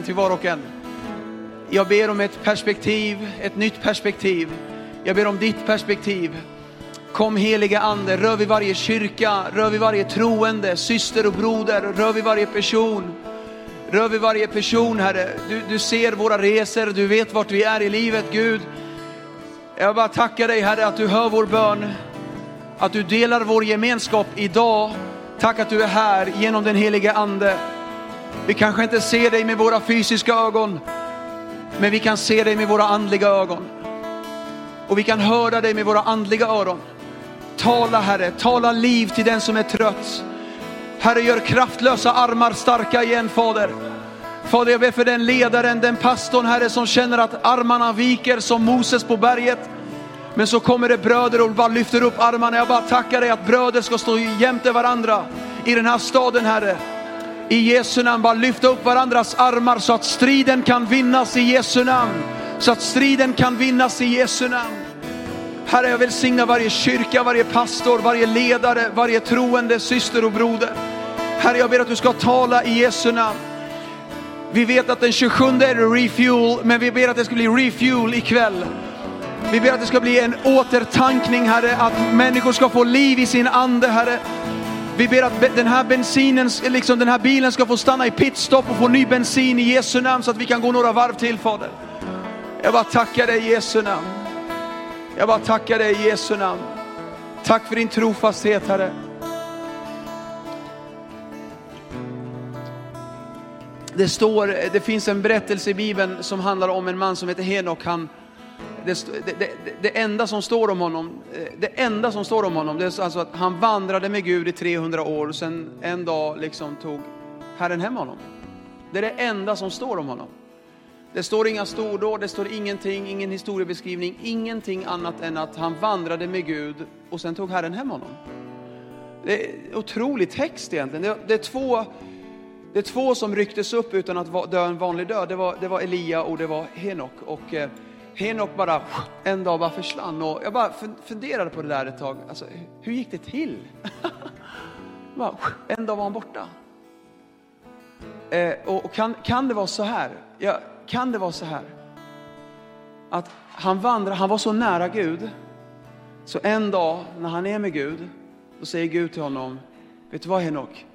till var och en. Jag ber om ett perspektiv, ett nytt perspektiv. Jag ber om ditt perspektiv. Kom heliga ande, rör vid varje kyrka, rör vid varje troende, syster och broder, rör vid varje person. Rör vid varje person Herre. Du, du ser våra resor, du vet vart vi är i livet Gud. Jag bara tackar dig Herre att du hör vår bön. Att du delar vår gemenskap idag. Tack att du är här genom den heliga ande. Vi kanske inte ser dig med våra fysiska ögon, men vi kan se dig med våra andliga ögon. Och vi kan höra dig med våra andliga öron. Tala Herre, tala liv till den som är trött. Herre, gör kraftlösa armar starka igen Fader. Fader, jag ber för den ledaren, den pastorn Herre som känner att armarna viker som Moses på berget. Men så kommer det bröder och bara lyfter upp armarna. Jag bara tackar dig att bröder ska stå jämte varandra i den här staden Herre. I Jesu namn, bara lyfta upp varandras armar så att striden kan vinnas i Jesu namn. Så att striden kan vinnas i Jesu namn. Herre, jag välsignar varje kyrka, varje pastor, varje ledare, varje troende syster och broder. Herre, jag ber att du ska tala i Jesu namn. Vi vet att den 27 är det refuel, men vi ber att det ska bli refuel ikväll. Vi ber att det ska bli en återtankning, Herre, att människor ska få liv i sin ande, Herre. Vi ber att den här bensinen, liksom den här bilen ska få stanna i pitstop och få ny bensin i Jesu namn så att vi kan gå några varv till Fader. Jag bara tackar dig i Jesu namn. Jag bara tackar dig i Jesu namn. Tack för din trofasthet Herre. Det står, det finns en berättelse i Bibeln som handlar om en man som heter Henok. Han, det, det, det, enda som står om honom, eh, det enda som står om honom, det är alltså att han vandrade med Gud i 300 år och sen en dag liksom tog Herren hem honom. Det är det enda som står om honom. Det står inga stordåd, det står ingenting, ingen historiebeskrivning, ingenting annat än att han vandrade med Gud och sen tog Herren hem honom. Det är otrolig text egentligen. Det, det, är två, det är två som rycktes upp utan att dö en vanlig död. Det var, det var Elia och det var Henok. Och, eh, Henok bara en dag bara försvann och jag bara funderade på det där ett tag. Alltså, hur gick det till? bara, en dag var han borta. Eh, och kan, kan det vara så här? Ja, kan det vara så här? Att han vandrar, han var så nära Gud. Så en dag när han är med Gud, då säger Gud till honom, vet du vad Henok?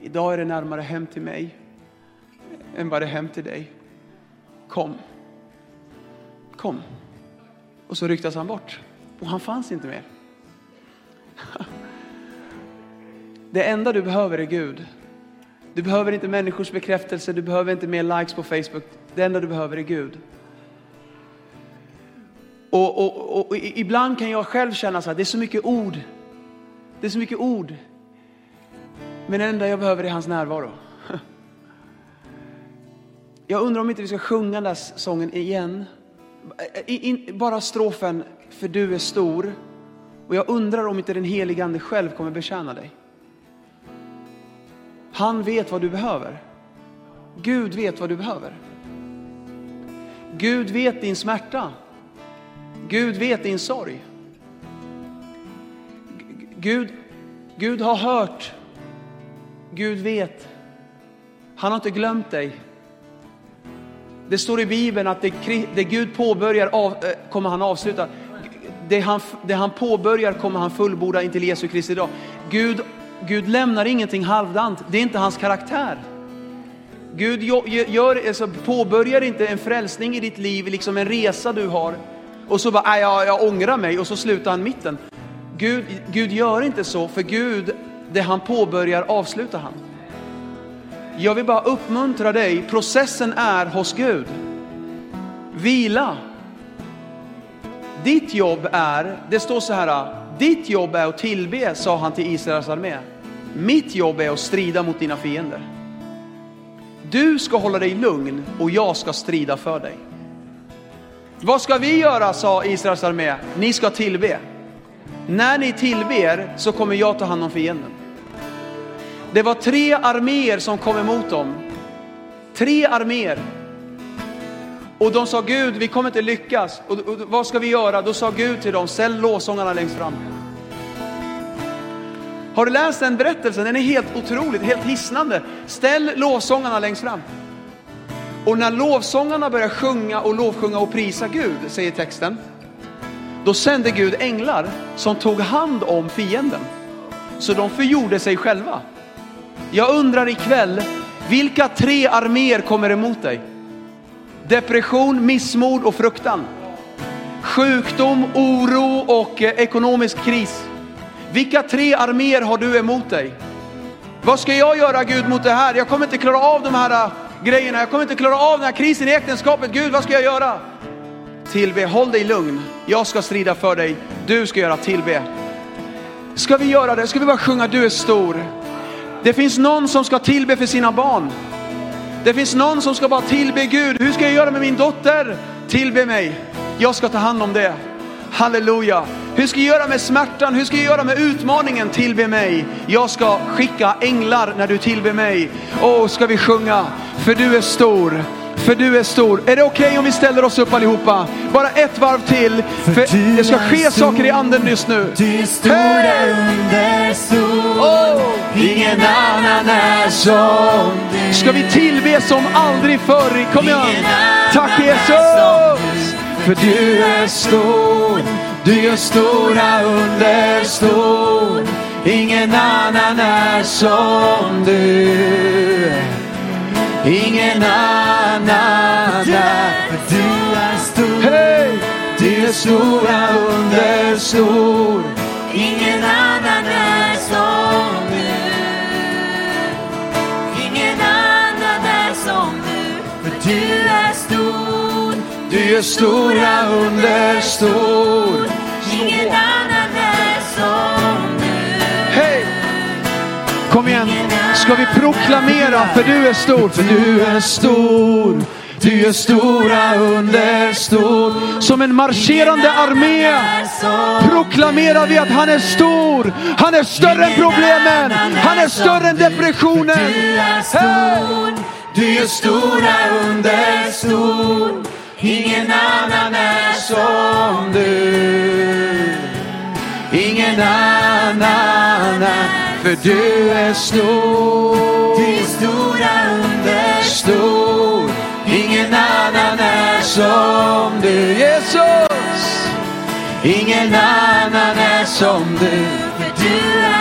Idag är det närmare hem till mig än vad det är hem till dig. Kom kom. Och så ryktas han bort och han fanns inte mer. Det enda du behöver är Gud. Du behöver inte människors bekräftelse, du behöver inte mer likes på Facebook. Det enda du behöver är Gud. Och, och, och, och ibland kan jag själv känna så här, det är så mycket ord. Det är så mycket ord. Men det enda jag behöver är hans närvaro. Jag undrar om inte vi ska sjunga den där sången igen bara strofen, för du är stor. Och jag undrar om inte den helige Ande själv kommer betjäna dig. Han vet vad du behöver. Gud vet vad du behöver. Gud vet din smärta. Gud vet din sorg. Gud, Gud har hört. Gud vet. Han har inte glömt dig. Det står i Bibeln att det, det Gud påbörjar av, eh, kommer han avsluta. Det han, det han påbörjar kommer han fullborda intill Jesu Kristi dag. Gud, Gud lämnar ingenting halvdant. Det är inte hans karaktär. Gud gör, alltså, påbörjar inte en frälsning i ditt liv, liksom en resa du har. Och så bara, jag, jag ångrar mig och så slutar han mitten. Gud, Gud gör inte så, för Gud, det han påbörjar avslutar han. Jag vill bara uppmuntra dig, processen är hos Gud. Vila. Ditt jobb är, det står så här, ditt jobb är att tillbe, sa han till Israels armé. Mitt jobb är att strida mot dina fiender. Du ska hålla dig lugn och jag ska strida för dig. Vad ska vi göra, sa Israels armé. Ni ska tillbe. När ni tillber så kommer jag ta hand om fienden. Det var tre arméer som kom emot dem. Tre arméer. Och de sa Gud, vi kommer inte lyckas. Och, och, vad ska vi göra? Då sa Gud till dem, ställ låsångarna längst fram. Har du läst den berättelsen? Den är helt otrolig, helt hisnande. Ställ låsångarna längst fram. Och när lovsångarna börjar sjunga och lovsjunga och prisa Gud, säger texten, då sände Gud änglar som tog hand om fienden. Så de förgjorde sig själva. Jag undrar ikväll, vilka tre arméer kommer emot dig? Depression, missmod och fruktan. Sjukdom, oro och eh, ekonomisk kris. Vilka tre arméer har du emot dig? Vad ska jag göra Gud mot det här? Jag kommer inte klara av de här eh, grejerna. Jag kommer inte klara av den här krisen i äktenskapet. Gud, vad ska jag göra? Tillbe, håll dig lugn. Jag ska strida för dig. Du ska göra tillbe. Ska vi göra det? Ska vi bara sjunga du är stor? Det finns någon som ska tillbe för sina barn. Det finns någon som ska bara tillbe Gud. Hur ska jag göra med min dotter? Tillbe mig. Jag ska ta hand om det. Halleluja. Hur ska jag göra med smärtan? Hur ska jag göra med utmaningen? Tillbe mig. Jag ska skicka änglar när du tillber mig. Åh, ska vi sjunga? För du är stor. För du är stor. Är det okej okay om vi ställer oss upp allihopa? Bara ett varv till. För det ska ske saker i anden just nu. Du är stora hey! under stor. Oh! Ingen annan är som du. Ska vi tillbe som aldrig förr? Kom igen. Tack Jesus. För du är stor. Du gör stora under stor. Ingen annan är som du. Ingen annan är för du är stor. Hey! Du är stora under stor. Ingen annan är som du. Ingen annan är som du. För du är stor. Du är stora under stor. Ingen annan är som! Kom igen. Ska vi proklamera för du är stor, för du är stor. Du är stora under stor. Som en marscherande armé proklamerar vi att han är stor. Han är större än problemen. Han är större än depressionen. Du är stora under stor. Ingen annan är som du. Ingen annan är för du är stor. Är stora under stor. Ingen annan är som du. Jesus! Ingen annan är som du. För du är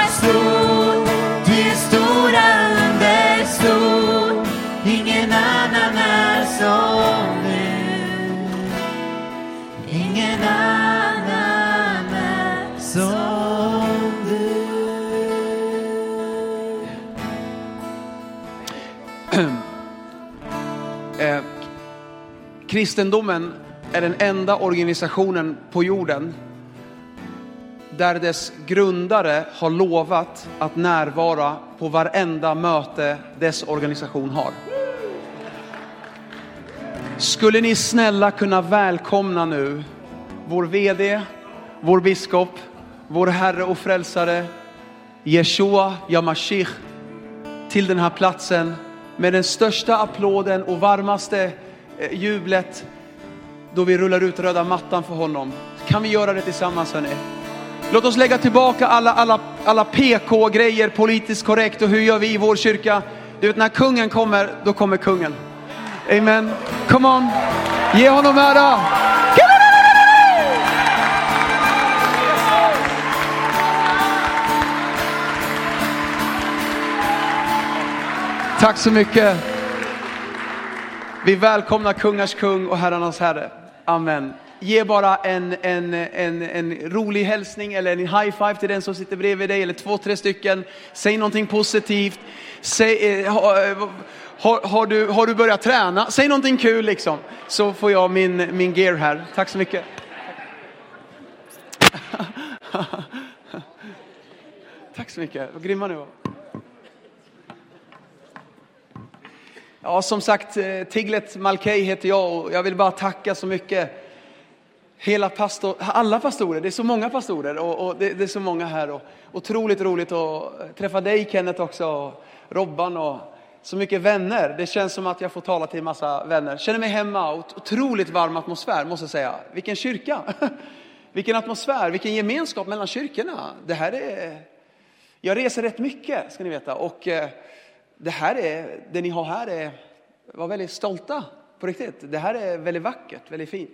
kristendomen är den enda organisationen på jorden där dess grundare har lovat att närvara på varenda möte dess organisation har. Skulle ni snälla kunna välkomna nu vår VD, vår biskop, vår Herre och Frälsare Yeshua Yamashich till den här platsen med den största applåden och varmaste Eh, jublet då vi rullar ut röda mattan för honom. Kan vi göra det tillsammans hörni? Låt oss lägga tillbaka alla, alla, alla PK-grejer, politiskt korrekt och hur gör vi i vår kyrka? Du vet när kungen kommer, då kommer kungen. Amen. Come on, ge honom ära. Tack så mycket. Vi välkomnar kungars kung och herrarnas herre. Amen. Ge bara en, en, en, en rolig hälsning eller en high five till den som sitter bredvid dig eller två, tre stycken. Säg någonting positivt. Säg, eh, har, har, har, du, har du börjat träna? Säg någonting kul liksom. Så får jag min, min gear här. Tack så mycket. Tack så mycket. Vad grymma ni var. Ja, som sagt, eh, Tiglet Malkej heter jag och jag vill bara tacka så mycket. Hela pastor, alla pastorer, det är så många pastorer och, och det, det, är så många här. Och, otroligt roligt att eh, träffa dig Kenneth också, och Robban och så mycket vänner. Det känns som att jag får tala till en massa vänner. Känner mig hemma, och otroligt varm atmosfär måste jag säga. Vilken kyrka! Vilken atmosfär, vilken gemenskap mellan kyrkorna. Det här är... Jag reser rätt mycket ska ni veta och eh, det här är, det ni har här är, var väldigt stolta På riktigt. Det här är väldigt vackert, väldigt fint.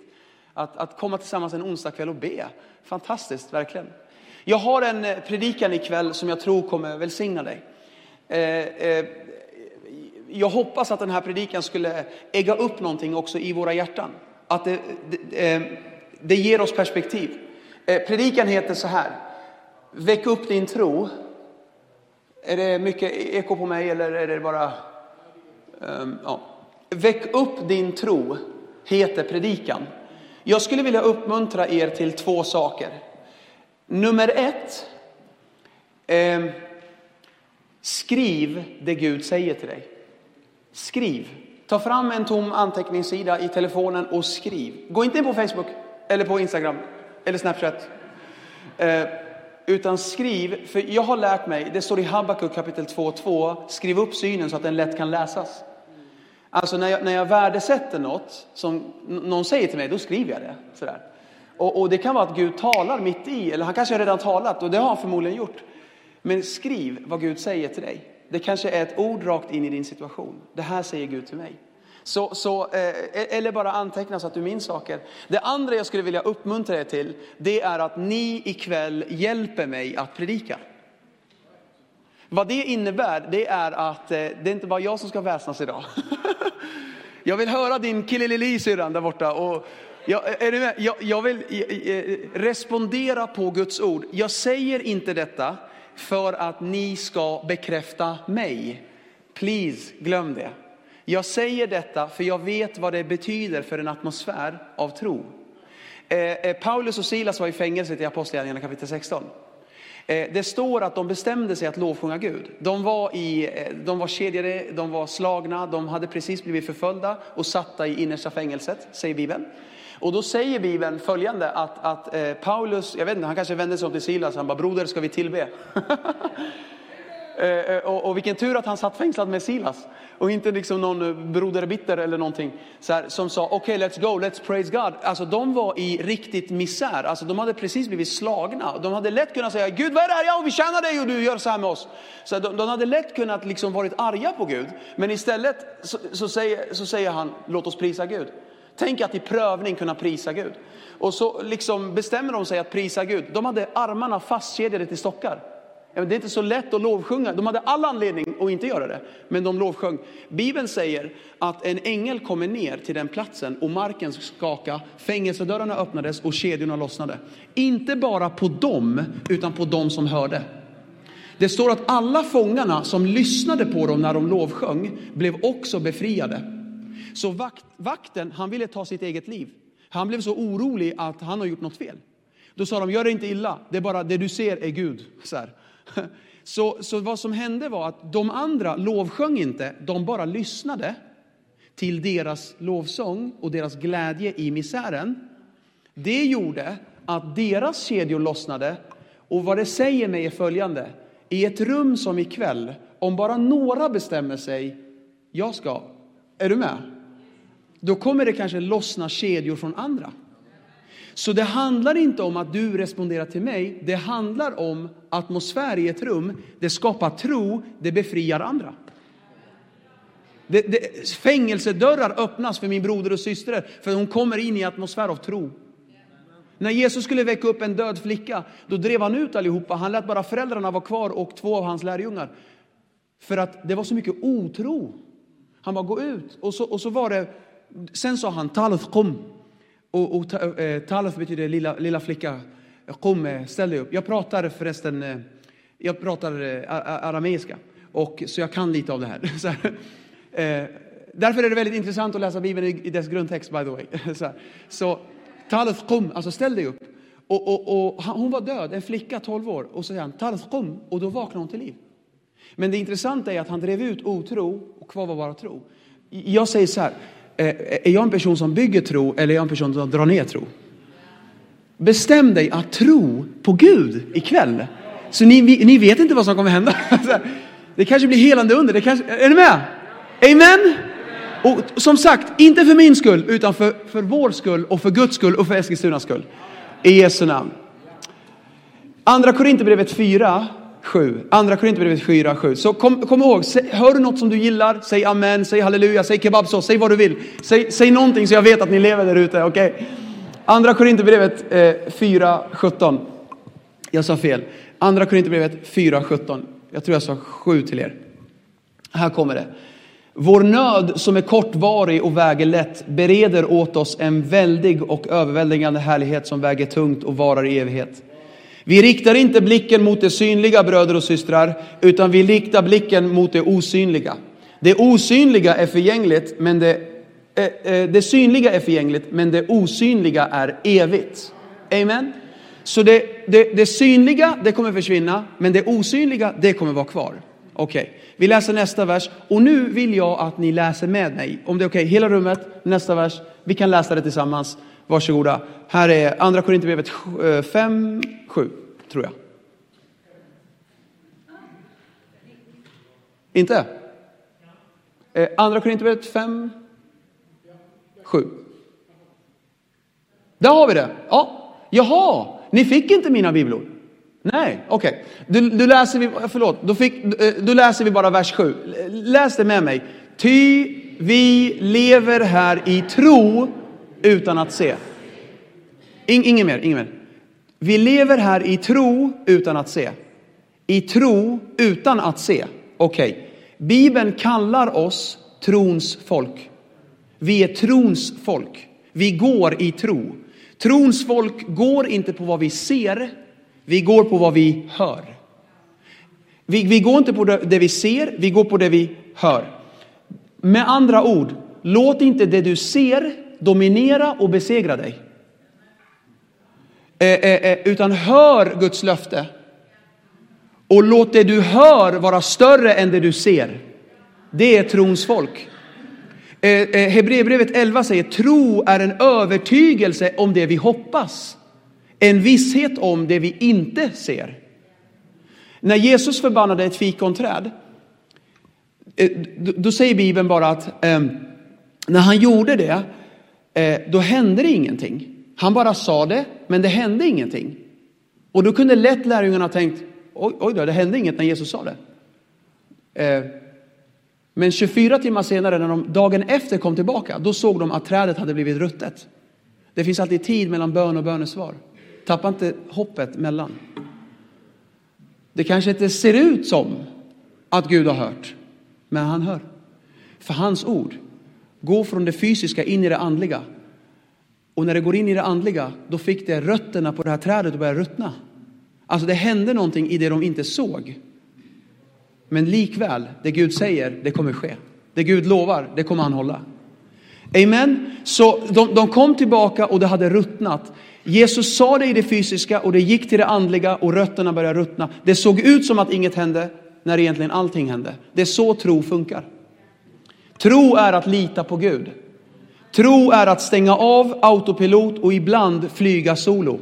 Att, att komma tillsammans en onsdagkväll och be. Fantastiskt, verkligen. Jag har en eh, predikan ikväll som jag tror kommer välsigna dig. Eh, eh, jag hoppas att den här predikan skulle ägga upp någonting också i våra hjärtan. Att det, det, det eh, ger oss perspektiv. Eh, predikan heter så här. Väck upp din tro. Är det mycket eko på mig eller är det bara... Um, ja. Väck upp din tro heter predikan. Jag skulle vilja uppmuntra er till två saker. Nummer ett. Eh, skriv det Gud säger till dig. Skriv. Ta fram en tom anteckningssida i telefonen och skriv. Gå inte in på Facebook eller på Instagram eller Snapchat. Eh, utan skriv, för jag har lärt mig, det står i Habakuk kapitel 2.2, skriv upp synen så att den lätt kan läsas. Alltså när jag, när jag värdesätter något som någon säger till mig, då skriver jag det. Sådär. Och, och, det kan vara att Gud talar mitt i, eller han kanske redan talat och det har han förmodligen gjort. Men skriv vad Gud säger till dig. Det kanske är ett ord rakt in i din situation. Det här säger Gud till mig. Så, så, eh, e-, eller bara anteckna så att du minns saker. Det andra jag skulle vilja uppmuntra er till, det är att ni ikväll hjälper mig att predika. Vad det innebär, det är att eh, det är inte bara jag som ska väsnas idag. jag vill höra din killelili syrran där borta. Och jag, eh, är du med? Jag, jag vill eh, eh, respondera på Guds ord. Jag säger inte detta för att ni ska bekräfta mig. Please, glöm det. Jag säger detta för jag vet vad det betyder för en atmosfär av tro. Eh, eh Paulus och Silas var i fängelset i Apostlagärningarna kapitel 16. Eh, det står att de bestämde sig att lovsjunga Gud. De var, i, eh, de var kedjade, de var slagna, de hade precis blivit förföljda och satta i innersta fängelset, säger Bibeln. Och då säger Bibeln följande att, att eh, Paulus, jag vet inte, han kanske vände sig om till Silas, han bara broder ska vi tillbe? Eh, eh, och, och vilken tur att han satt fängslad med Silas. Och inte liksom någon eh, broder bitter eller någonting så här, som sa okej okay, let's go, let's praise God. Alltså de var i riktigt misär, alltså de hade precis blivit slagna. De hade lätt kunnat säga Gud vad är det här? Ja vi tjänar dig och du gör så här med oss. Så de, de hade lätt kunnat liksom varit arga på Gud. Men istället så, så, säger, så säger han låt oss prisa Gud. Tänk att i prövning kunna prisa Gud. Och så liksom bestämmer de sig att prisa Gud. De hade armarna fastkedjade till stockar. Det är inte så lätt att lovsjunga. De hade all anledning att inte göra det, men de lovsjöng. Bibeln säger att en ängel kommer ner till den platsen och marken skakade, fängelsedörrarna öppnades och kedjorna lossnade. Inte bara på dem, utan på dem som hörde. Det står att alla fångarna som lyssnade på dem när de lovsjöng blev också befriade. Så vakt, vakten, han ville ta sitt eget liv. Han blev så orolig att han har gjort något fel. Då sa de, gör det inte illa, det är bara det du ser är Gud. Så här. Så, så vad som hände var att de andra lovsjöng inte, de bara lyssnade till deras lovsång och deras glädje i misären. Det gjorde att deras kedjor lossnade. Och vad det säger mig är följande. I ett rum som ikväll, om bara några bestämmer sig, jag ska, är du med? Då kommer det kanske lossna kedjor från andra. Så det handlar inte om att du responderar till mig, det handlar om atmosfär i ett rum, det skapar tro, det befriar andra. Det, det, fängelsedörrar öppnas för min broder och syster, för hon kommer in i atmosfär av tro. När Jesus skulle väcka upp en död flicka, då drev han ut allihopa. Han lät bara föräldrarna vara kvar och två av hans lärjungar. För att det var så mycket otro. Han bara, gå ut. Och så, och så var det, sen sa han, talet kom. Och, och eh, talaf betyder lilla, lilla flicka. Kom, eh, ställ dig upp. Jag pratar förresten, eh, jag pratar arameiska. Och, så jag kan lite av det här. Så här. Därför är det väldigt intressant att läsa Bibeln i, i dess grundtext, by the way. Så, så talaf kom, alltså ställ dig upp. Och, och, och, hon var död, en flicka, 12 år. Och så säger han talaf kom, och då vaknade hon till liv. Men det intressanta är att han drev ut otro och kvar var bara tro. Jag säger så här, Eh, eh, är jag en person som bygger tro eller är jag en person som drar ner tro? Bestäm dig att tro på Gud ikväll. Så ni, ni vet inte vad som kommer hända. Det kanske blir helande under. Det kanske, är ni med? Amen? Och som sagt, inte för min skull, utan för, för vår skull och för Guds skull och för Eskilstunas skull. I Jesu namn. Andra Korinthierbrevet 4, 7. Andra Korinthierbrevet 4, 7. Så kom, kom ihåg, hör du något som du gillar, säg amen, säg halleluja, säg kebabsås, säg vad du vill. Säg, säg någonting så jag vet att ni lever där ute, okej? Andra Korinthierbrevet eh, 4, 17. Jag sa fel. Andra Korinthierbrevet 4, 17. Jag tror jag sa 7 till er. Här kommer det. Vår nöd som är kortvarig och väger lätt bereder åt oss en väldig och överväldigande härlighet som väger tungt och varar i evighet. Vi riktar inte blicken mot det synliga bröder och systrar, utan vi riktar blicken mot det osynliga. Det osynliga är förgängligt, men det, eh, eh, det synliga är förgängligt, men det osynliga är evigt. Amen. Så det, det, det synliga, det kommer försvinna, men det osynliga, det kommer vara kvar. Okej, vi läser nästa vers. Och nu vill jag att ni läser med mig. Om det är okej, hela rummet, nästa vers. Vi kan läsa det tillsammans. Varsågoda. Här är Andra Korinthierbrevet 5, 7, eh, tror jag. Inte? Eh, Andra Korinthierbrevet 5, 7. Där har vi det. Ja, jaha, ni fick inte mina bibelord. Nej, okej. Du, du läser vi, eh, förlåt, då, fick, då läser vi bara vers 7. Läs det med mig. Ty vi lever här i tro utan att se. In, ingen mer, ingen mer. Vi lever här i tro utan att se. I tro utan att se. Okej. Bibeln kallar oss trons folk. Vi är trons folk. Vi går i tro. Trons folk går inte på vad vi ser, vi går på vad vi hör. Vi, vi går inte på det, det vi ser, vi går på det vi hör. Med andra ord, låt inte det du ser dominera och besegra dig. Eh, eh, eh, utan hör Guds löfte. Och låt det du hör vara större än det du ser. Det är trons folk. Eh, eh, Hebreerbrevet 11 säger tro är en övertygelse om det vi hoppas. En visshet om det vi inte ser. När Jesus förbannade ett fikonträd, eh, då, säger Bibeln bara att eh, när han gjorde det, Eh, då hände det ingenting. Han bara sa det, men det hände ingenting. Och då kunde lätt lärjungarna ha tänkt, oj, oj då, det hände inget när Jesus sa det. Eh, men 24 timmar senare, när de dagen efter kom tillbaka, då såg de att trädet hade blivit ruttet. Det finns alltid tid mellan bön och bönesvar. Tappa inte hoppet mellan. Det kanske inte ser ut som att Gud har hört, men han hör. För hans ord gå från det fysiska in i det andliga. Och när det går in i det andliga, då fick det rötterna på det här trädet att börja ruttna. Alltså det hände någonting i det de inte såg. Men likväl, det Gud säger, det kommer ske. Det Gud lovar, det kommer han hålla. Amen. Så de, de kom tillbaka och det hade ruttnat. Jesus sa det i det fysiska och det gick till det andliga och rötterna började ruttna. Det såg ut som att inget hände när egentligen allting hände. Det är så tro funkar. Tro är att lita på Gud. Tro är att stänga av autopilot och ibland flyga solo.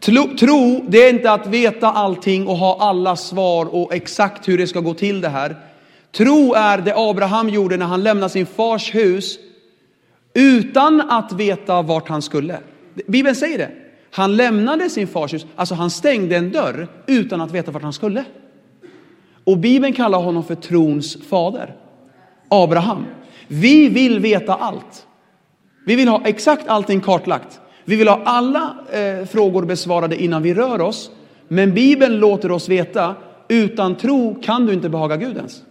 Tro, tro, det är inte att veta allting och ha alla svar och exakt hur det ska gå till det här. Tro är det Abraham gjorde när han lämnade sin fars hus utan att veta vart han skulle. Bibeln säger det. Han lämnade sin fars hus, alltså han stängde en dörr utan att veta vart han skulle. Och Bibeln kallar honom för trons fader. Abraham. Vi vill veta allt. Vi vill ha exakt allting kartlagt. Vi vill ha alla eh, frågor besvarade innan vi rör oss. Men Bibeln låter oss veta, utan tro kan du inte behaga Gud ens.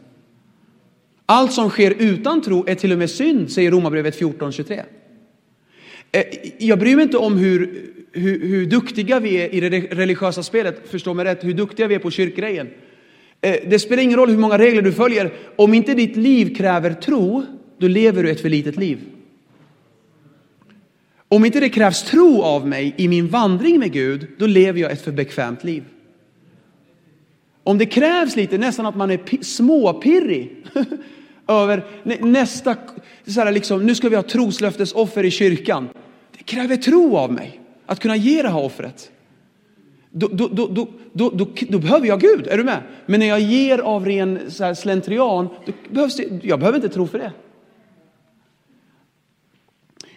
Allt som sker utan tro är till och med synd, säger Romarbrevet 14.23. Eh, jag bryr mig inte om hur, hur, hur duktiga vi är i det religiösa spelet, förstå mig rätt, hur duktiga vi är på kyrkgrejen. Eh, det spelar ingen roll hur många regler du följer, om inte ditt liv kräver tro, då lever du ett för litet liv. Om inte det krävs tro av mig i min vandring med Gud, då lever jag ett för bekvämt liv. Om det krävs lite, nästan att man är småpirrig över nästa, så här liksom, nu ska vi ha troslöftesoffer i kyrkan. Det kräver tro av mig att kunna ge det här offret. Då, då, då, då, då, då, behöver jag Gud, är du med? Men när jag ger av ren så här, slentrian, då behövs det, jag behöver inte tro för det.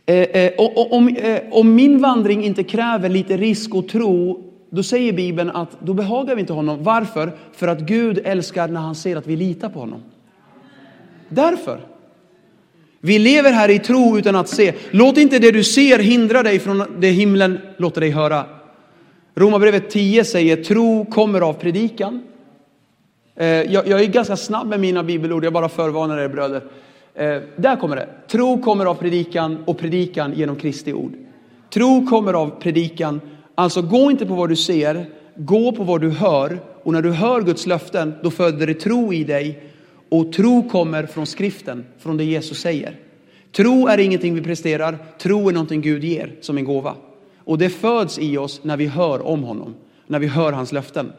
Eh, eh, om, eh, om min vandring inte kräver lite risk och tro, då säger Bibeln att då behagar vi inte honom. Varför? För att Gud älskar när han ser att vi litar på honom. Därför. Vi lever här i tro utan att se. Låt inte det du ser hindra dig från det himlen låter dig höra. Romarbrevet 10 säger tro kommer av predikan. Eh, jag, är ganska snabb med mina bibelord, jag bara förvarnar er bröder. Eh, där kommer det. Tro kommer av predikan och predikan genom Kristi ord. Tro kommer av predikan. Alltså gå inte på vad du ser, gå på vad du hör. Och när du hör Guds löften, då föder det tro i dig. Och tro kommer från skriften, från det Jesus säger. Tro är ingenting vi presterar, tro är någonting Gud ger som en gåva. Och det föds i oss när vi hör om honom, när vi hör hans löften.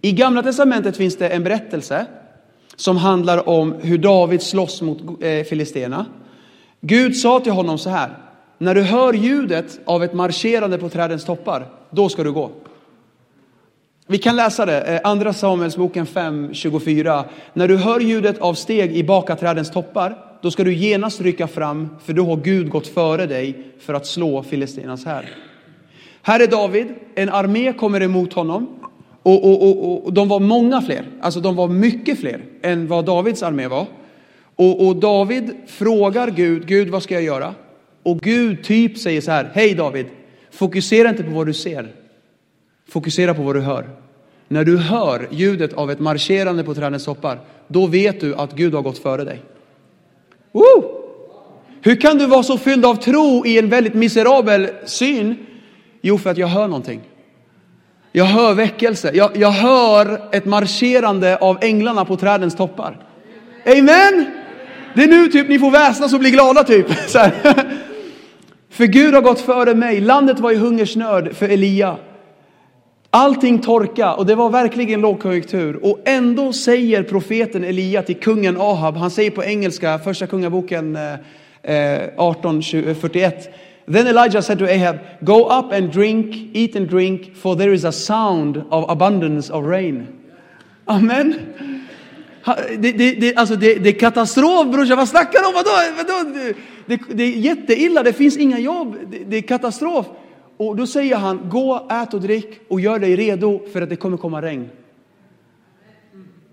I Gamla Testamentet finns det en berättelse som handlar om hur David slåss mot eh, filisterna. Gud sa till honom så här, när du hör ljudet av ett marscherande på trädens toppar, då ska du gå. Vi kan läsa det, eh, Andra Samuelsboken 5, 24. När du hör ljudet av steg i bakaträdens toppar, då ska du genast rycka fram, för då har Gud gått före dig för att slå Filistinas här. Här är David, en armé kommer emot honom. Och, och, och, och, de var många fler, alltså de var mycket fler än vad Davids armé var. Och, och David frågar Gud, Gud vad ska jag göra? Och Gud typ säger så här, hej David, fokusera inte på vad du ser, fokusera på vad du hör. När du hör ljudet av ett marscherande på trädens toppar, då vet du att Gud har gått före dig. Woo! Hur kan du vara så fylld av tro i en väldigt miserabel syn? Jo, för att jag hör någonting. Jag hör väckelse. Jag, jag hör ett marscherande av änglarna på trädens toppar. Amen! Det är nu typ ni får väsnas och bli glada typ. För Gud har gått före mig. Landet var i hungersnöd för Elia. Allting torka och det var verkligen lågkonjunktur. Och ändå säger profeten Elia till kungen Ahab, han säger på engelska, första kungaboken eh, eh 1841. Eh, Then Elijah said to Ahab, Go up and drink, eat and drink, for there is a sound of abundance of rain. Amen. Det, det, det, alltså det, det är katastrof brorsan, vad snackar du om? Vadå? Vadå? Det, det, är jätteilla, det finns inga jobb, det, det är katastrof. Och då säger han, gå, ät och drick och gör dig redo för att det kommer komma regn.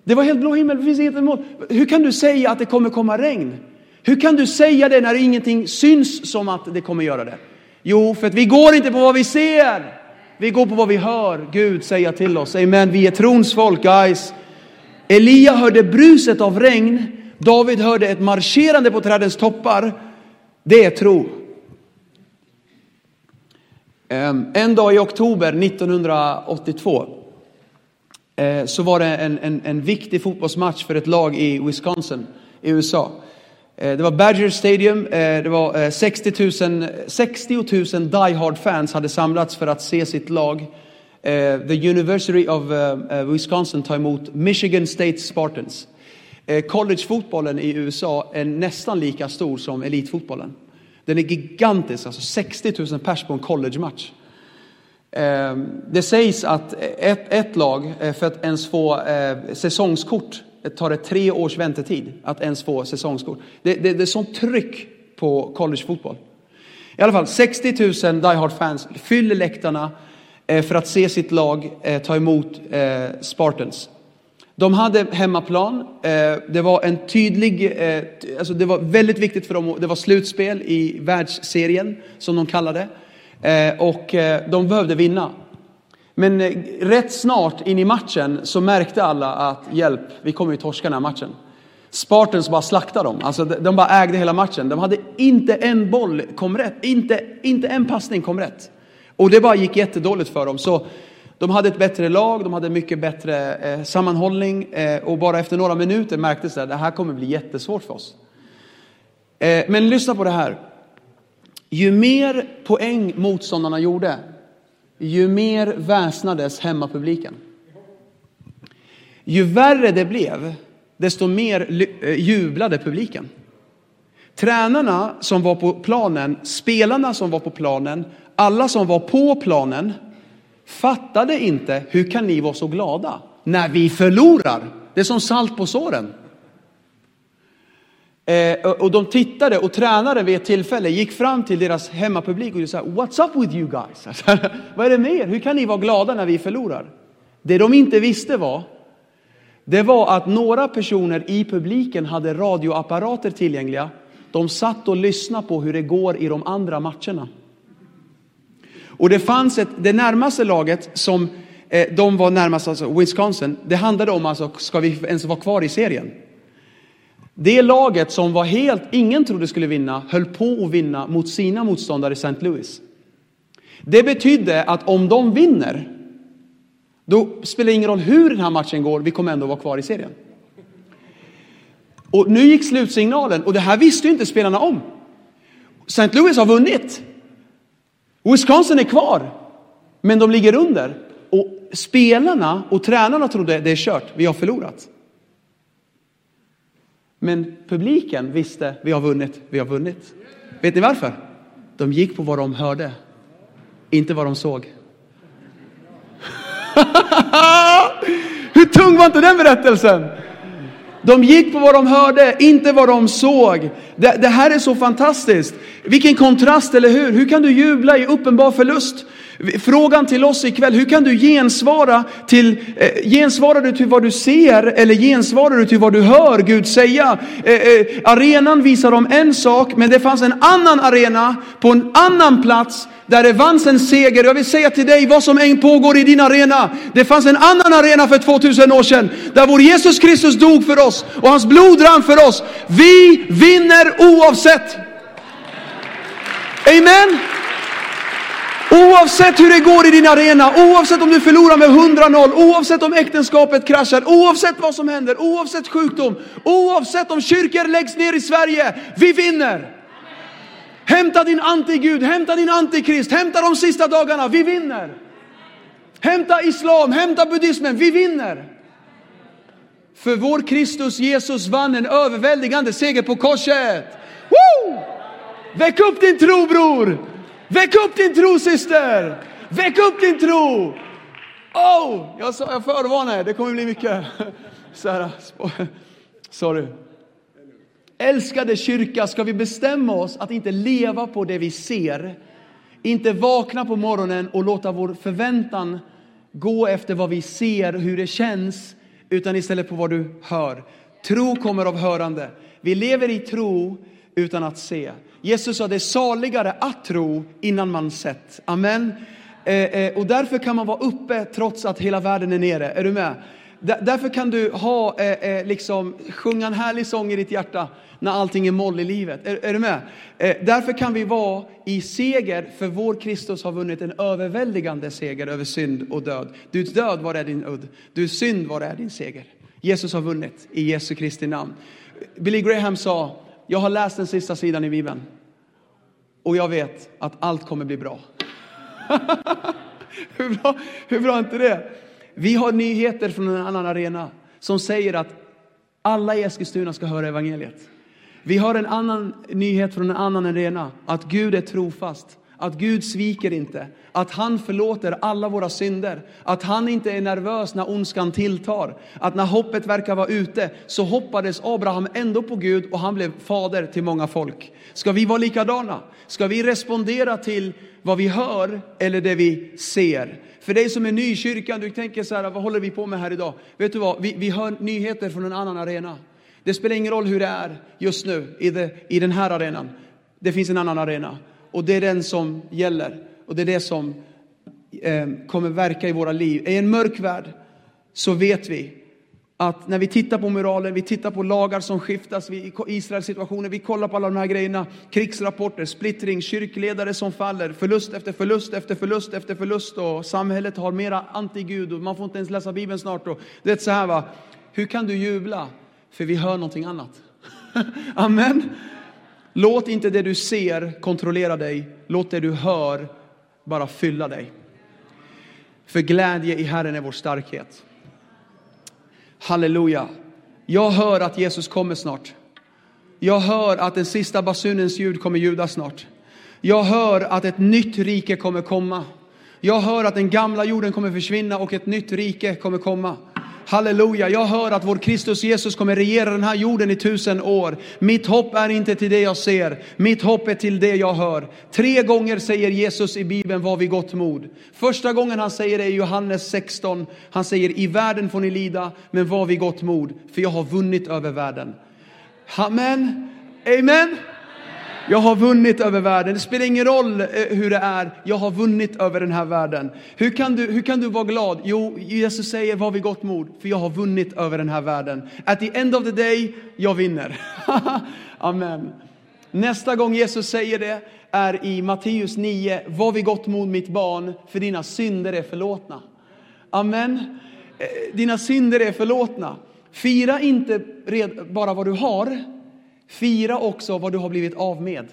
Det var helt blå himmel, det finns inget mål. Hur kan du säga att det kommer komma regn? Hur kan du säga det när ingenting syns som att det kommer göra det? Jo, för att vi går inte på vad vi ser. Vi går på vad vi hör Gud säga till oss. Amen. Vi är trons folk, guys. Elia hörde bruset av regn. David hörde ett marscherande på trädens toppar. Det är tro. Ehm, en dag i oktober 1982 eh, så var det en, en, en viktig fotbollsmatch för ett lag i Wisconsin i USA. Eh, det var Badger Stadium, eh, det var 60 000, 60 000 Die Hard fans hade samlats för att se sitt lag. The University of Wisconsin tar emot Michigan State Spartans. Collegefotbollen i USA är nästan lika stor som elitfotbollen. Den är gigantisk, alltså 60 000 pers på en collegematch. Ehm, det sägs att ett, ett lag, eh, för att ens få eh, säsongskort, eh, tar det tre års väntetid att ens få säsongskort. Det, det, det är sånt tryck på collegefotboll. I alla fall 60 000 Die Hard-fans fyller läktarna för att se sitt lag ta emot Spartans. De hade hemmaplan. Eh, det var en tydlig, eh, alltså det var väldigt viktigt för dem. Det var slutspel i världsserien som de kallade det. och de behövde vinna. Men rätt snart in i matchen så märkte alla att hjälp, vi kommer ju torska den här matchen. Spartans bara slaktade dem, alltså de bara ägde hela matchen. De hade inte en boll kom rätt, inte, inte en passning kom rätt. Och det bara gick jättedåligt för dem. Så de hade ett bättre lag, de hade mycket bättre eh, sammanhållning eh, och bara efter några minuter märktes det att det här kommer bli jättesvårt för oss. Eh, men lyssna på det här. Ju mer poäng motståndarna gjorde, ju mer väsnades hemmapubliken. Ju värre det blev, desto mer eh, jublade publiken. Tränarna som var på planen, spelarna som var på planen, alla som var på planen fattade inte, hur kan ni vara så glada när vi förlorar? Det är som salt på såren. Eh, och de tittade och tränaren vid ett tillfälle gick fram till deras hemmapublik och sa What's up with you guys? Alltså, vad är det med er? Hur kan ni vara glada när vi förlorar? Det de inte visste var, det var att några personer i publiken hade radioapparater tillgängliga. De satt och lyssnade på hur det går i de andra matcherna. Och det fanns ett, det närmaste laget som eh, de var närmast, alltså Wisconsin, det handlade om alltså, ska vi ens vara kvar i serien? Det laget som var helt, ingen trodde skulle vinna, höll på att vinna mot sina motståndare i St. Louis. Det betydde att om de vinner, då spelar det ingen roll hur den här matchen går, vi kommer ändå vara kvar i serien. Och nu gick slutsignalen, och det här visste ju inte spelarna om. St. Louis har vunnit. Wisconsin är kvar, men de ligger under. Och spelarna och tränarna trodde det är kört, vi har förlorat. Men publiken visste, vi har vunnit, vi har vunnit. Vet ni varför? De gick på vad de hörde, inte vad de såg. Hur tung var inte den berättelsen? De gick på vad de hörde, inte vad de såg. Det, det, här är så fantastiskt. Vilken kontrast, eller hur? Hur kan du jubla i uppenbar förlust? Frågan till oss ikväll, hur kan du gensvara till, eh, gensvarar du till vad du ser eller gensvarar du till vad du hör Gud säga? Eh, eh, arenan visar om en sak, men det fanns en annan arena på en annan plats där det vanns en seger. Jag vill säga till dig vad som än pågår i din arena. Det fanns en annan arena för 2000 år sedan där vår Jesus Kristus dog för oss och hans blod rann för oss. Vi vinner oavsett. Amen. Oavsett hur det går i din arena, oavsett om du förlorar med 100-0, oavsett om äktenskapet kraschar, oavsett vad som händer, oavsett sjukdom, oavsett om kyrkor läggs ner i Sverige, vi vinner. Hämta din antigud, hämta din antikrist, hämta de sista dagarna, vi vinner. Hämta islam, hämta buddhismen, vi vinner. För vår Kristus Jesus vann en överväldigande seger på korset. Woo! Väck upp din tro bror! Väck upp din tro syster! Väck upp din tro! Oh, jag, sa, jag förvarnar er, det kommer bli mycket. Så här, sorry. Älskade kyrka, ska vi bestämma oss att inte leva på det vi ser, inte vakna på morgonen och låta vår förväntan gå efter vad vi ser, hur det känns, utan istället på vad du hör. Tro kommer av hörande. Vi lever i tro utan att se. Jesus sa det är saligare att tro innan man sett. Amen. Eh, eh, och därför kan man vara uppe trots att hela världen är nere. Är du med? Därför kan du ha, eh, eh, liksom, sjunga en härlig sång i ditt hjärta när allting är moll i livet. Är, är du med? Eh, därför kan vi vara i seger, för vår Kristus har vunnit en överväldigande seger över synd och död. Du död, var är din udd? Du synd, var är din seger? Jesus har vunnit i Jesu Kristi namn. Billy Graham sa, jag har läst den sista sidan i Bibeln och jag vet att allt kommer bli bra. hur, bra hur bra är inte det? Vi har nyheter från en annan arena som säger att alla i Eskilstuna ska höra evangeliet. Vi har en annan nyhet från en annan arena, att Gud är trofast, att Gud sviker inte, att han förlåter alla våra synder, att han inte är nervös när ondskan tilltar, att när hoppet verkar vara ute så hoppades Abraham ändå på Gud och han blev fader till många folk. Ska vi vara likadana? Ska vi respondera till vad vi hör eller det vi ser? För dig som är ny i kyrkan, du tänker så här, vad håller vi på med här idag? Vet du vad, vi, vi hör nyheter från en annan arena. Det spelar ingen roll hur det är just nu i, det, i den här arenan. Det finns en annan arena och det är den som gäller och det är det som eh, kommer verka i våra liv. I en mörk värld så vet vi att när vi tittar på moralen, vi tittar på lagar som skiftas, vi, Israels situationer, vi kollar på alla de här grejerna, krigsrapporter, splittring, kyrkledare som faller, förlust efter förlust efter förlust efter förlust och samhället har mera antigud och man får inte ens läsa Bibeln snart. Och det är så här va, hur kan du jubla? För vi hör någonting annat. Amen. Låt inte det du ser kontrollera dig, låt det du hör bara fylla dig. För glädje i Herren är vår starkhet. Halleluja. Jag hör att Jesus kommer snart. Jag hör att den sista basunens ljud kommer ljuda snart. Jag hör att ett nytt rike kommer komma. Jag hör att den gamla jorden kommer försvinna och ett nytt rike kommer komma. Halleluja, jag hör att vår Kristus Jesus kommer regera den här jorden i tusen år. Mitt hopp är inte till det jag ser, mitt hopp är till det jag hör. Tre gånger säger Jesus i Bibeln, var vid gott mod. Första gången han säger det är Johannes 16. Han säger, i världen får ni lida, men var vid gott mod, för jag har vunnit över världen. Amen. Amen. Jag har vunnit över världen. Det spelar ingen roll eh, hur det är. Jag har vunnit över den här världen. Hur kan du, hur kan du vara glad? Jo, Jesus säger var vid gott mod, för jag har vunnit över den här världen. At the end of the day, jag vinner. Amen. Nästa gång Jesus säger det är i Matteus 9. Var vid gott mod mitt barn, för dina synder är förlåtna. Amen. Eh, dina synder är förlåtna. Fira inte bara vad du har, Fira också vad du har blivit av med.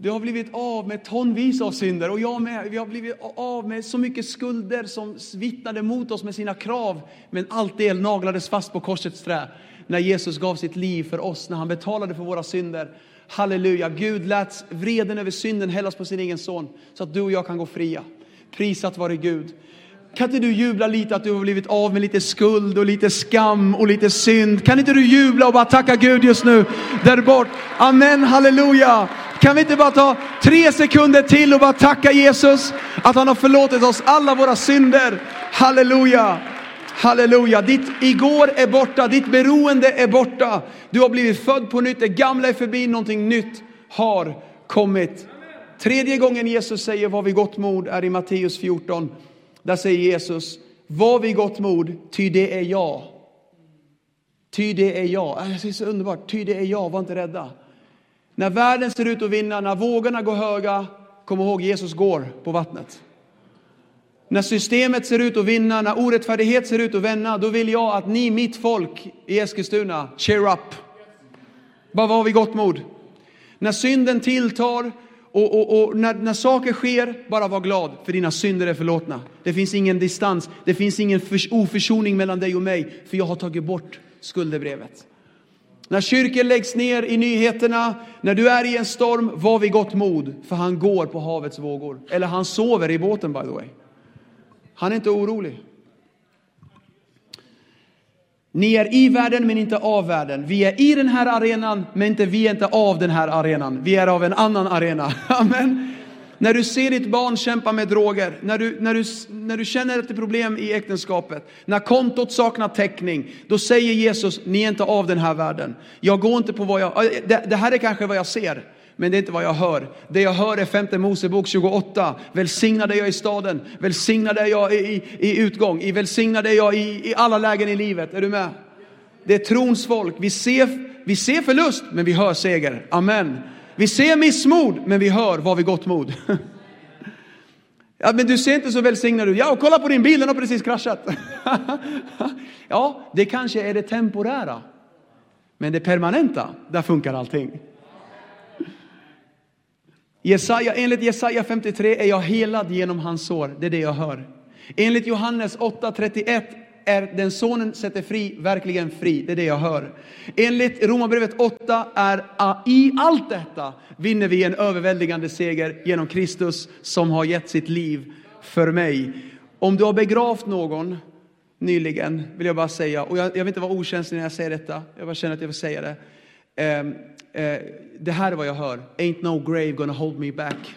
Du har blivit av med tonvis av synder och jag med. Vi har blivit av med så mycket skulder som vittnade mot oss med sina krav. Men allt det naglades fast på korsets trä när Jesus gav sitt liv för oss, när han betalade för våra synder. Halleluja, Gud lät vreden över synden hällas på sin egen son så att du och jag kan gå fria. Prisat vare Gud. Kan inte du jubla lite att du har blivit av med lite skuld och lite skam och lite synd? Kan inte du jubla och bara tacka Gud just nu där bort? Amen, halleluja. Kan vi inte bara ta tre sekunder till och bara tacka Jesus att han har förlåtit oss alla våra synder. Halleluja. Halleluja, ditt igår är borta, ditt beroende är borta. Du har blivit född på nytt, det gamla är förbi, någonting nytt har kommit. Tredje gången Jesus säger var vi gott mod är i Matteus 14. Där säger Jesus, var vid gott mod, ty det är jag. Ty det är jag. Äh, det är så underbart, ty det är jag, var inte rädda. När världen ser ut att vinna, när vågorna går höga, kom ihåg Jesus går på vattnet. När systemet ser ut att vinna, när orättfärdighet ser ut att vända, då vill jag att ni, mitt folk i Eskilstuna, cheer up. Bara var vid gott mod. När synden tilltar, och, och, och när, när, saker sker, bara var glad, för dina synder är förlåtna. Det finns ingen distans, det finns ingen för, oförsoning mellan dig och mig, för jag har tagit bort skuldebrevet. När kyrkor läggs ner i nyheterna, när du är i en storm, var vid gott mod, för han går på havets vågor. Eller han sover i båten by the way. Han är inte orolig. Ni är i världen men inte av världen. Vi är i den här arenan men inte, vi är inte av den här arenan. Vi är av en annan arena. Amen. När du ser ditt barn kämpa med droger, när du, när, du, när du känner ett problem i äktenskapet, när kontot saknar täckning, då säger Jesus, ni är inte av den här världen. Jag går inte på vad jag, det, det här är kanske vad jag ser men det är inte vad jag hör. Det jag hör är femte Mosebok 28. Välsignad är jag i staden, välsignad är jag i, i, i utgång, i välsignad är jag i, i alla lägen i livet. Är du med? Det är trons folk. Vi ser, vi ser förlust, men vi hör seger. Amen. Vi ser missmod, men vi hör vad vi gott mod. Ja, men du ser inte så välsignad ut. Ja, och kolla på din bil, den har precis kraschat. ja, det kanske är det temporära. Men det permanenta, där funkar allting. Jesaja, enligt Jesaja 53 är jag helad genom hans sår. Det är det jag hör. Enligt Johannes 8.31 är den sonen sätter fri verkligen fri. Det är det jag hör. Enligt Romarbrevet 8 är i allt detta vinner vi en överväldigande seger genom Kristus som har gett sitt liv för mig. Om du har begravt någon nyligen vill jag bara säga, och jag, jag vill inte vara okänslig när jag säger detta, jag bara känner att jag vill säga det. Ehm, eh, det här är vad jag hör. Ain't no grave gonna hold me back.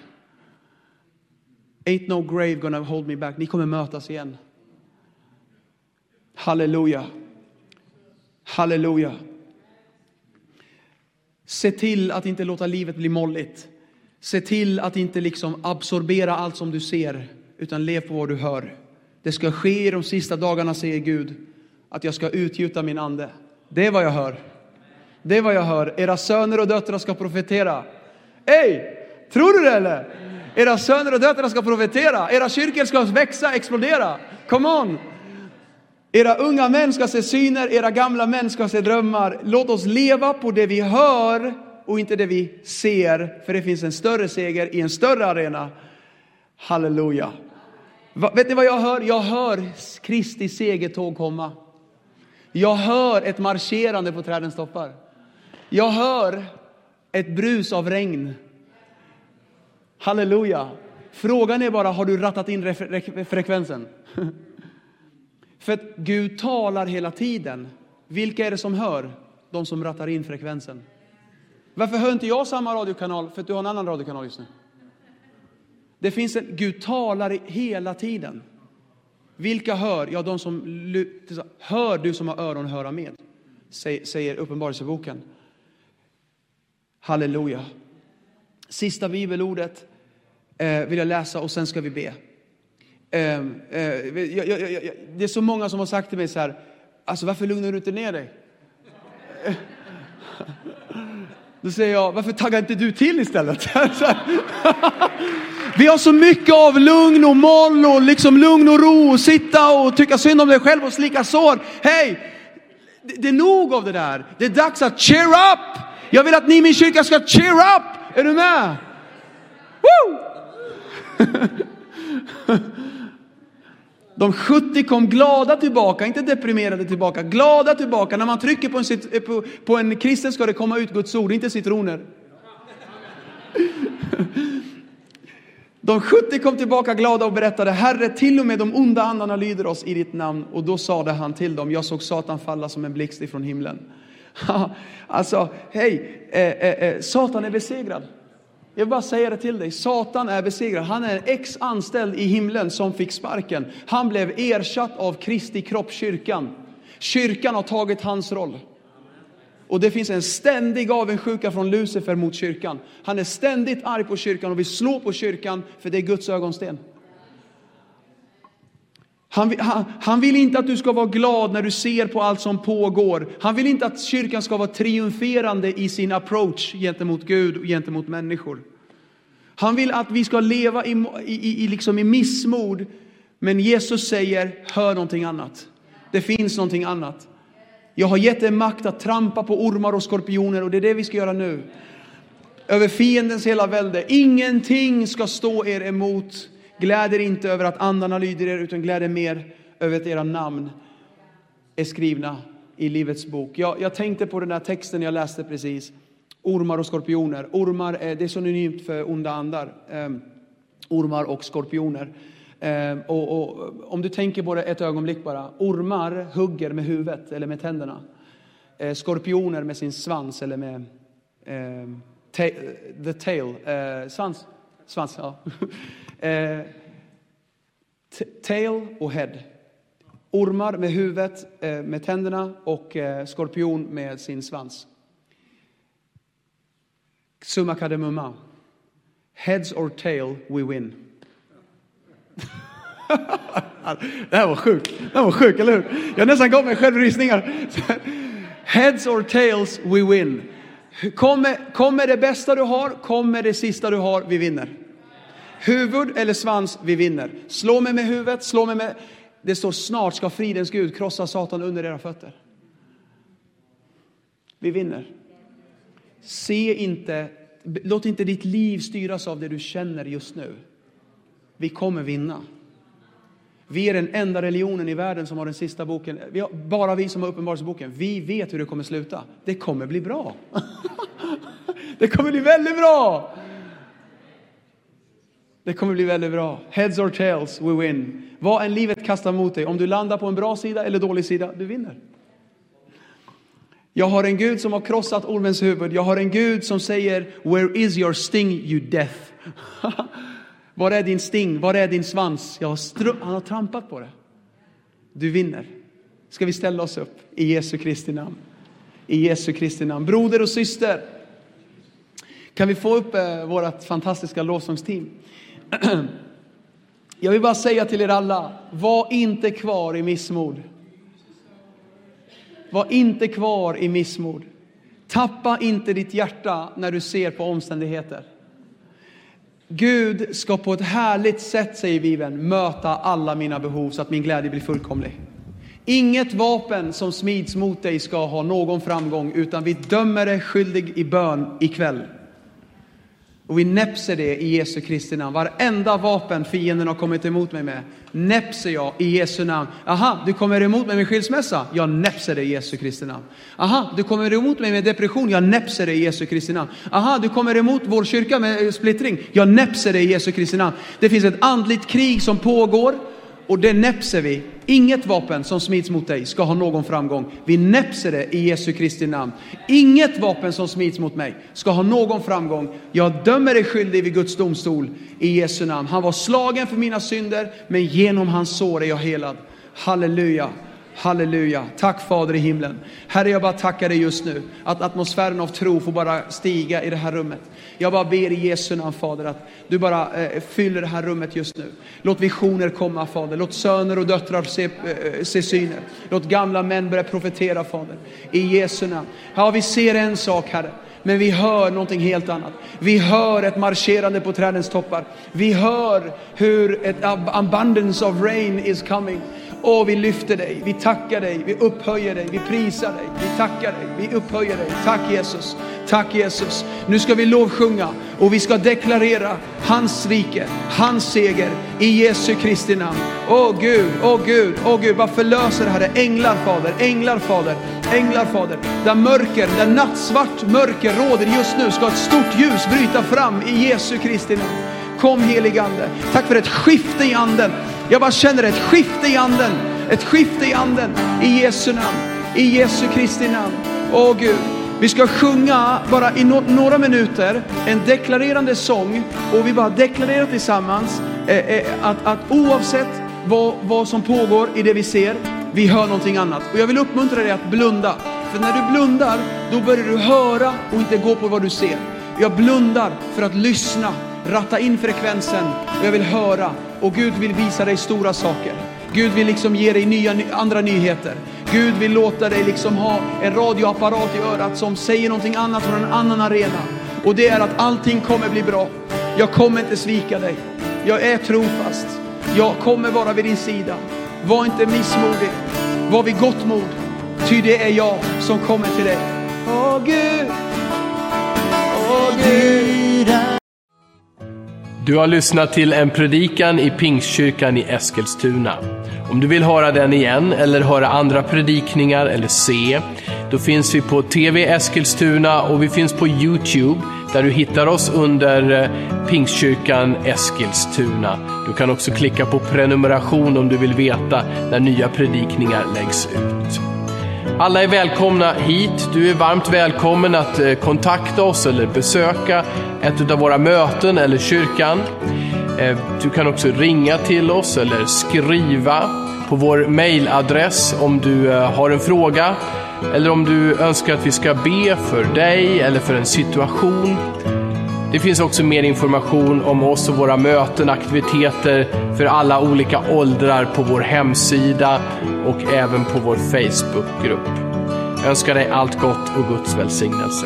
Ain't no grave gonna hold me back. Ni kommer mötas igen. Halleluja. Halleluja. Se till att inte låta livet bli molligt. Se till att inte liksom absorbera allt som du ser, utan lev på vad du hör. Det ska ske i de sista dagarna, säger Gud, att jag ska utgjuta min ande. Det är vad jag hör. Det är vad jag hör. Era söner och döttrar ska profetera. Ej, tror du det eller? Era söner och döttrar ska profetera. Era kyrkor ska växa, explodera. Come on! Era unga män ska se syner, era gamla män ska se drömmar. Låt oss leva på det vi hör och inte det vi ser, för det finns en större seger i en större arena. Halleluja. Va, vet ni vad jag hör? Jag hör Kristi segertåg komma. Jag hör ett marscherande på trädens toppar. Jag hör ett brus av regn. Halleluja. Frågan är bara, har du rattat in frekvensen? För att Gud talar hela tiden. Vilka är det som hör? De som rattar in frekvensen. Varför hör inte jag samma radiokanal? För att du har en annan radiokanal just nu. Det finns en, Gud talar hela tiden. Vilka hör? Ja, de som hör du som har öron höra med, säger Uppenbarelseboken. Halleluja. Sista bibelordet eh, vill jag läsa och sen ska vi be. Ehm, eh, det är så många som har sagt till mig så här, alltså varför lugnar du inte ner dig? Då säger jag, varför taggar inte du till istället? Vi har så mycket av lugn och moll och liksom lugn och ro och sitta och tycka synd om dig själv och slicka sår. Hej, det är nog av det där. Det är dags att cheer up. Jag vill att ni i min kyrka ska cheer up. Är du med? Woo! De 70 kom glada tillbaka, inte deprimerade tillbaka, glada tillbaka. När man trycker på en, eh, på, på en kristen ska det komma ut Guds ord, inte citroner. De 70 kom tillbaka glada och berättade, Herre, till och med de onda andarna lyder oss i ditt namn. Och då sade han till dem, jag såg Satan falla som en blixt ifrån himlen alltså, hej, eh, eh, eh, Satan är besegrad. Jag vill bara säga det till dig, Satan är besegrad. Han är en ex-anställd i himlen som fick sparken. Han blev ersatt av Kristi kropp, kyrkan. Kyrkan har tagit hans roll. Och det finns en ständig avundsjuka från Lucifer mot kyrkan. Han är ständigt arg på kyrkan och vill slå på kyrkan för det är Guds ögonsten. Han, han, han, vill inte att du ska vara glad när du ser på allt som pågår. Han vill inte att kyrkan ska vara triumferande i sin approach gentemot Gud och gentemot människor. Han vill att vi ska leva i, i, i, liksom i missmod. Men Jesus säger, hör någonting annat. Det finns någonting annat. Jag har gett er makt att trampa på ormar och skorpioner och det är det vi ska göra nu. Över fiendens hela välde. Ingenting ska stå er emot. Gläd er inte över att andarna lyder er, utan gläd er mer över att era namn är skrivna i Livets bok. Jag, jag tänkte på den där texten jag läste precis. Ormar och skorpioner. Ormar är, det är synonymt för onda andar. Um, ormar och skorpioner. Um, och, och, om du tänker på det ett ögonblick bara. Ormar hugger med huvudet eller med tänderna. Uh, skorpioner med sin svans eller med uh, ta the tail. Uh, svans. Svans, ja. Eh, tail och head. Ormar med huvudet, eh, med tänderna och eh, skorpion med sin svans. Summa kardemumma. Heads or tail, we win. det här var sjukt. Det här var sjukt, eller hur? Jag nästan gav mig själv rysningar. Heads or tails, we win. Kom med det bästa du har, kom med det sista du har, vi vinner. Huvud eller svans, vi vinner. Slå mig med huvudet, slå mig med... Det står snart ska fridens Gud krossa Satan under era fötter. Vi vinner. Se inte, låt inte ditt liv styras av det du känner just nu. Vi kommer vinna. Vi är den enda religionen i världen som har den sista boken. Vi har, bara vi som har Uppenbarelseboken. Vi vet hur det kommer sluta. Det kommer bli bra. det kommer bli väldigt bra. Det kommer bli väldigt bra. Heads or tails, we win. Vad än livet kastar mot dig, om du landar på en bra sida eller dålig sida, du vinner. Jag har en Gud som har krossat ormens huvud. Jag har en Gud som säger, where is your sting you death? Var är din sting? Var är din svans? Jag har han har trampat på det. Du vinner. Ska vi ställa oss upp i Jesu Kristi namn? I Jesu Kristi namn. Broder och syster, kan vi få upp eh, vårt fantastiska lovsångsteam? Jag vill bara säga till er alla, var inte kvar i missmod. Var inte kvar i missmod. Tappa inte ditt hjärta när du ser på omständigheter. Gud ska på ett härligt sätt, säger Bibeln, möta alla mina behov så att min glädje blir fullkomlig. Inget vapen som smids mot dig ska ha någon framgång, utan vi dömer dig skyldig i bön ikväll. Och vi näpser det i Jesu Kristi namn. Varenda vapen fienden har kommit emot mig med, näpser jag i Jesu namn. Aha, du kommer emot mig med skilsmässa? Jag näpser det i Jesu Kristi namn. Aha, du kommer emot mig med depression? Jag näpser det i Jesu Kristi namn. Aha, du kommer emot vår kyrka med splittring? Jag näpser det i Jesu Kristi namn. Det finns ett andligt krig som pågår och det näpser vi. Inget vapen som smids mot dig ska ha någon framgång. Vi näpser det i Jesu Kristi namn. Inget vapen som smids mot mig ska ha någon framgång. Jag dömer dig skyldig vid Guds domstol i Jesu namn. Han var slagen för mina synder, men genom hans sår är jag helad. Halleluja. Halleluja. Tack Fader i himlen. Herre, jag bara tackar dig just nu att atmosfären av tro får bara stiga i det här rummet. Jag bara ber i Jesu namn Fader att du bara eh, fyller det här rummet just nu. Låt visioner komma Fader. Låt söner och döttrar se, eh, se syner. Låt gamla män börja profetera Fader. I Jesu namn. Ja, vi ser en sak Herre. Men vi hör någonting helt annat. Vi hör ett marscherande på trädens toppar. Vi hör hur ett abundance of rain is coming. Och vi lyfter dig, vi tackar dig, vi upphöjer dig, vi prisar dig, vi tackar dig, vi upphöjer dig. Tack Jesus, tack Jesus. Nu ska vi lovsjunga och vi ska deklarera hans rike, hans seger i Jesu Kristi namn. Åh Gud, åh Gud, åh Gud, vad förlöser Herre. Änglar Fader, änglar Fader, änglar Fader. Där mörker, där nattsvart mörker råder just nu ska ett stort ljus bryta fram i Jesu Kristi namn. Kom heligande. Tack för ett skifte i anden. Jag bara känner ett skifte i anden. Ett skifte i anden. I Jesu namn. I Jesu Kristi namn. Åh Gud. Vi ska sjunga bara i no några minuter en deklarerande sång och vi bara deklarerar tillsammans eh, eh, att, att oavsett vad, vad som pågår i det vi ser, vi hör någonting annat. Och jag vill uppmuntra dig att blunda. För när du blundar, då börjar du höra och inte gå på vad du ser. Jag blundar för att lyssna ratta in frekvensen och jag vill höra. Och Gud vill visa dig stora saker. Gud vill liksom ge dig nya, andra nyheter. Gud vill låta dig liksom ha en radioapparat i örat som säger någonting annat från en annan arena. Och det är att allting kommer bli bra. Jag kommer inte svika dig. Jag är trofast. Jag kommer vara vid din sida. Var inte missmodig. Var vid gott mod. Ty det är jag som kommer till dig. Åh Gud. Åh Gud. Du har lyssnat till en predikan i Pingstkyrkan i Eskilstuna. Om du vill höra den igen eller höra andra predikningar eller se, då finns vi på TV Eskilstuna och vi finns på Youtube där du hittar oss under eh, Pingstkyrkan Eskilstuna. Du kan också klicka på prenumeration om du vill veta när nya predikningar läggs ut. Alla är välkomna hit. Du är varmt välkommen att eh, kontakta oss eller besöka ett av våra möten eller kyrkan. Eh, du kan också ringa till oss eller skriva på vår mailadress om du eh, har en fråga eller om du önskar att vi ska be för dig eller för en situation. Det finns också mer information om oss och våra möten, aktiviteter för alla olika åldrar på vår hemsida och även på vår Facebookgrupp. Jag önskar dig allt gott och Guds välsignelse.